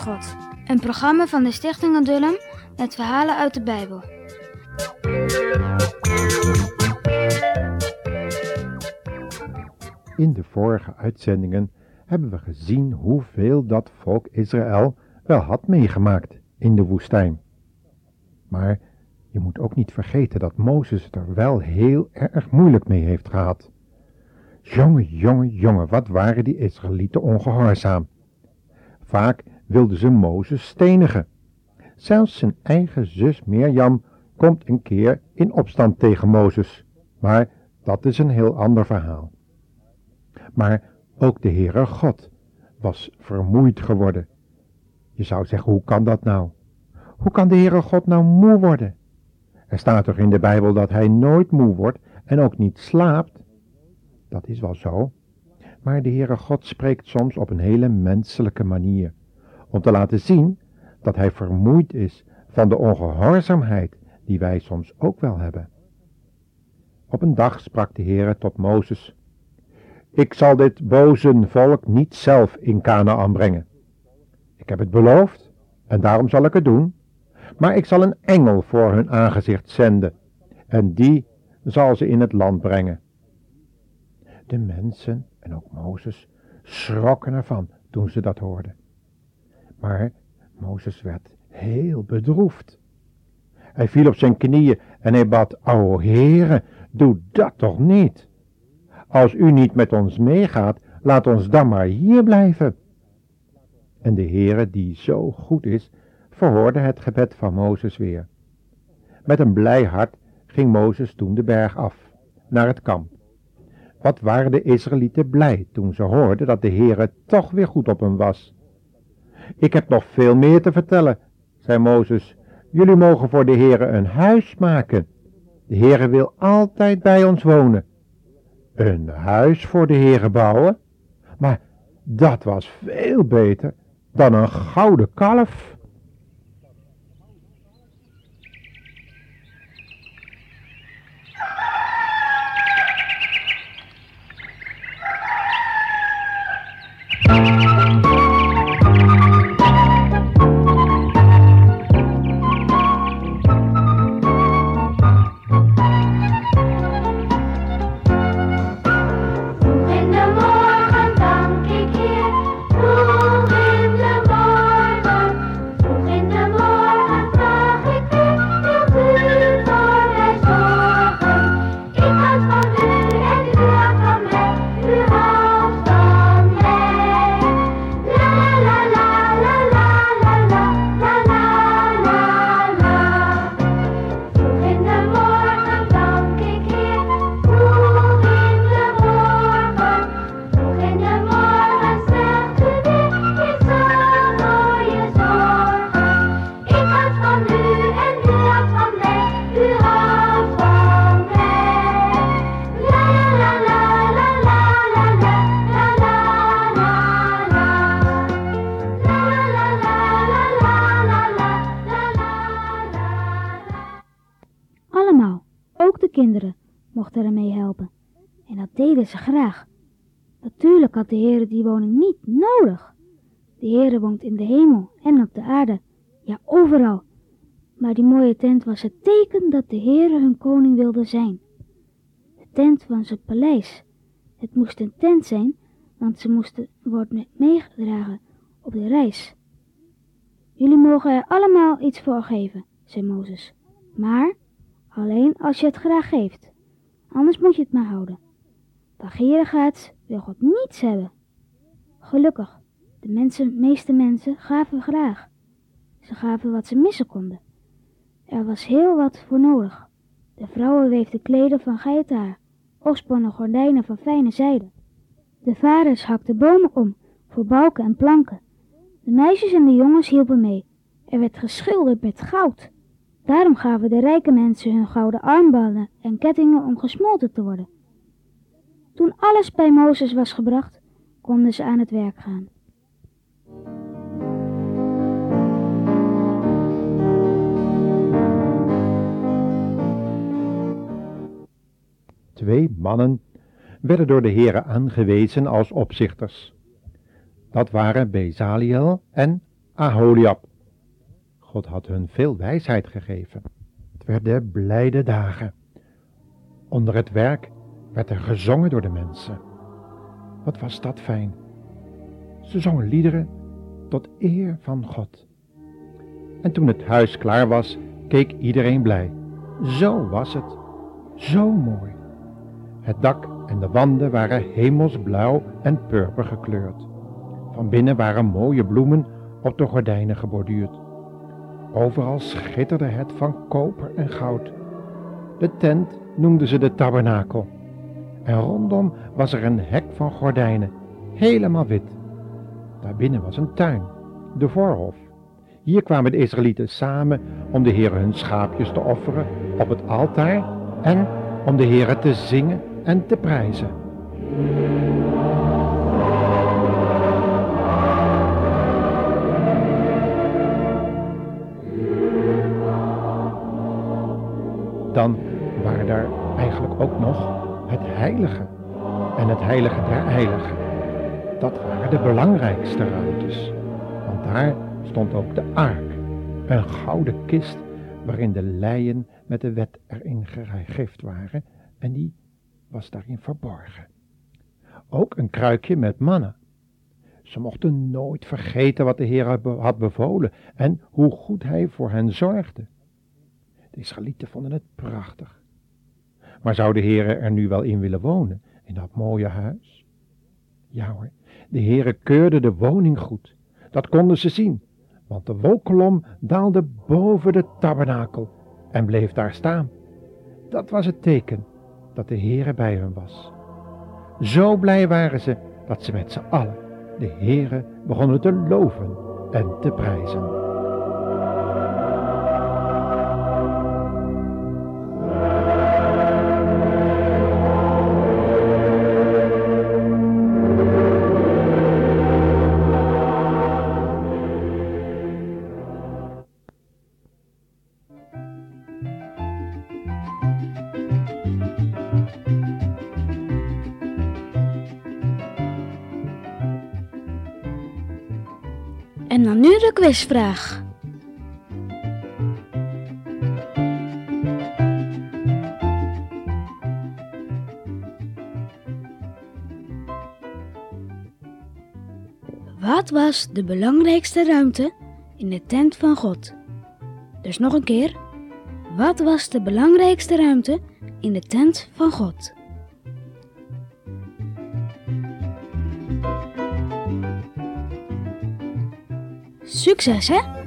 God. Een programma van de Stichting Adullam met verhalen uit de Bijbel. In de vorige uitzendingen hebben we gezien hoeveel dat volk Israël wel had meegemaakt in de woestijn. Maar je moet ook niet vergeten dat Mozes het er wel heel erg moeilijk mee heeft gehad. Jonge, jonge, jonge, wat waren die Israëlieten ongehoorzaam. Vaak wilden ze Mozes stenigen. Zelfs zijn eigen zus Mirjam komt een keer in opstand tegen Mozes, maar dat is een heel ander verhaal. Maar ook de Heere God was vermoeid geworden. Je zou zeggen, hoe kan dat nou? Hoe kan de Heere God nou moe worden? Er staat toch in de Bijbel dat hij nooit moe wordt en ook niet slaapt? Dat is wel zo. Maar de Heere God spreekt soms op een hele menselijke manier, om te laten zien dat hij vermoeid is van de ongehoorzaamheid die wij soms ook wel hebben. Op een dag sprak de Heere tot Mozes, Ik zal dit boze volk niet zelf in Canaan brengen. Ik heb het beloofd en daarom zal ik het doen, maar ik zal een engel voor hun aangezicht zenden en die zal ze in het land brengen. De mensen en ook Mozes schrokken ervan toen ze dat hoorden. Maar Mozes werd heel bedroefd. Hij viel op zijn knieën en hij bad, o Heere, doe dat toch niet. Als u niet met ons meegaat, laat ons dan maar hier blijven. En de Heere, die zo goed is, verhoorde het gebed van Mozes weer. Met een blij hart ging Mozes toen de berg af, naar het kamp. Wat waren de Israëlieten blij toen ze hoorden dat de Heere toch weer goed op hem was. Ik heb nog veel meer te vertellen, zei Mozes. Jullie mogen voor de Heere een huis maken. De Heere wil altijd bij ons wonen. Een huis voor de Heere bouwen? Maar dat was veel beter dan een gouden kalf. Deden ze graag. Natuurlijk had de Heere die woning niet nodig. De Heere woont in de hemel en op de aarde, ja overal. Maar die mooie tent was het teken dat de Heere hun koning wilde zijn. De tent van zijn paleis. Het moest een tent zijn, want ze moesten worden meegedragen op de reis. Jullie mogen er allemaal iets voor geven, zei Mozes. Maar Alleen als je het graag geeft. Anders moet je het maar houden. Gierigaards wil God niets hebben. Gelukkig, de mensen, meeste mensen gaven graag. Ze gaven wat ze missen konden. Er was heel wat voor nodig. De vrouwen weefden kleden van geitenhaar, of sponnen gordijnen van fijne zijde. De vaders hakten bomen om, voor balken en planken. De meisjes en de jongens hielpen mee. Er werd geschilderd met goud. Daarom gaven de rijke mensen hun gouden armbanden en kettingen om gesmolten te worden. Toen alles bij Mozes was gebracht, konden ze aan het werk gaan. Twee mannen werden door de heren aangewezen als opzichters. Dat waren Bezaliel en Aholiab. God had hun veel wijsheid gegeven. Het werden blijde dagen. Onder het werk werd er gezongen door de mensen. Wat was dat fijn. Ze zongen liederen tot eer van God. En toen het huis klaar was, keek iedereen blij. Zo was het. Zo mooi. Het dak en de wanden waren hemelsblauw en purper gekleurd. Van binnen waren mooie bloemen op de gordijnen geborduurd. Overal schitterde het van koper en goud. De tent noemden ze de tabernakel. En rondom was er een hek van gordijnen, helemaal wit. Daarbinnen was een tuin, de voorhof. Hier kwamen de Israëlieten samen om de Heer hun schaapjes te offeren op het altaar en om de Heer te zingen en te prijzen. Dan waren daar eigenlijk ook nog het heilige en het heilige der heiligen. Dat waren de belangrijkste ruimtes, want daar stond ook de ark, een gouden kist waarin de leien met de wet erin gegrift waren en die was daarin verborgen. Ook een kruikje met mannen. Ze mochten nooit vergeten wat de Heer had bevolen en hoe goed hij voor hen zorgde. De Israëlieten vonden het prachtig. Maar zou de Heer er nu wel in willen wonen, in dat mooie huis? Ja hoor, de Heere keurde de woning goed. Dat konden ze zien, want de wolkolom daalde boven de tabernakel en bleef daar staan. Dat was het teken dat de Heere bij hen was. Zo blij waren ze dat ze met z'n allen de Heere begonnen te loven en te prijzen. En dan nu de quizvraag. Wat was de belangrijkste ruimte in de tent van God? Dus nog een keer. Wat was de belangrijkste ruimte in de tent van God? Succes hè!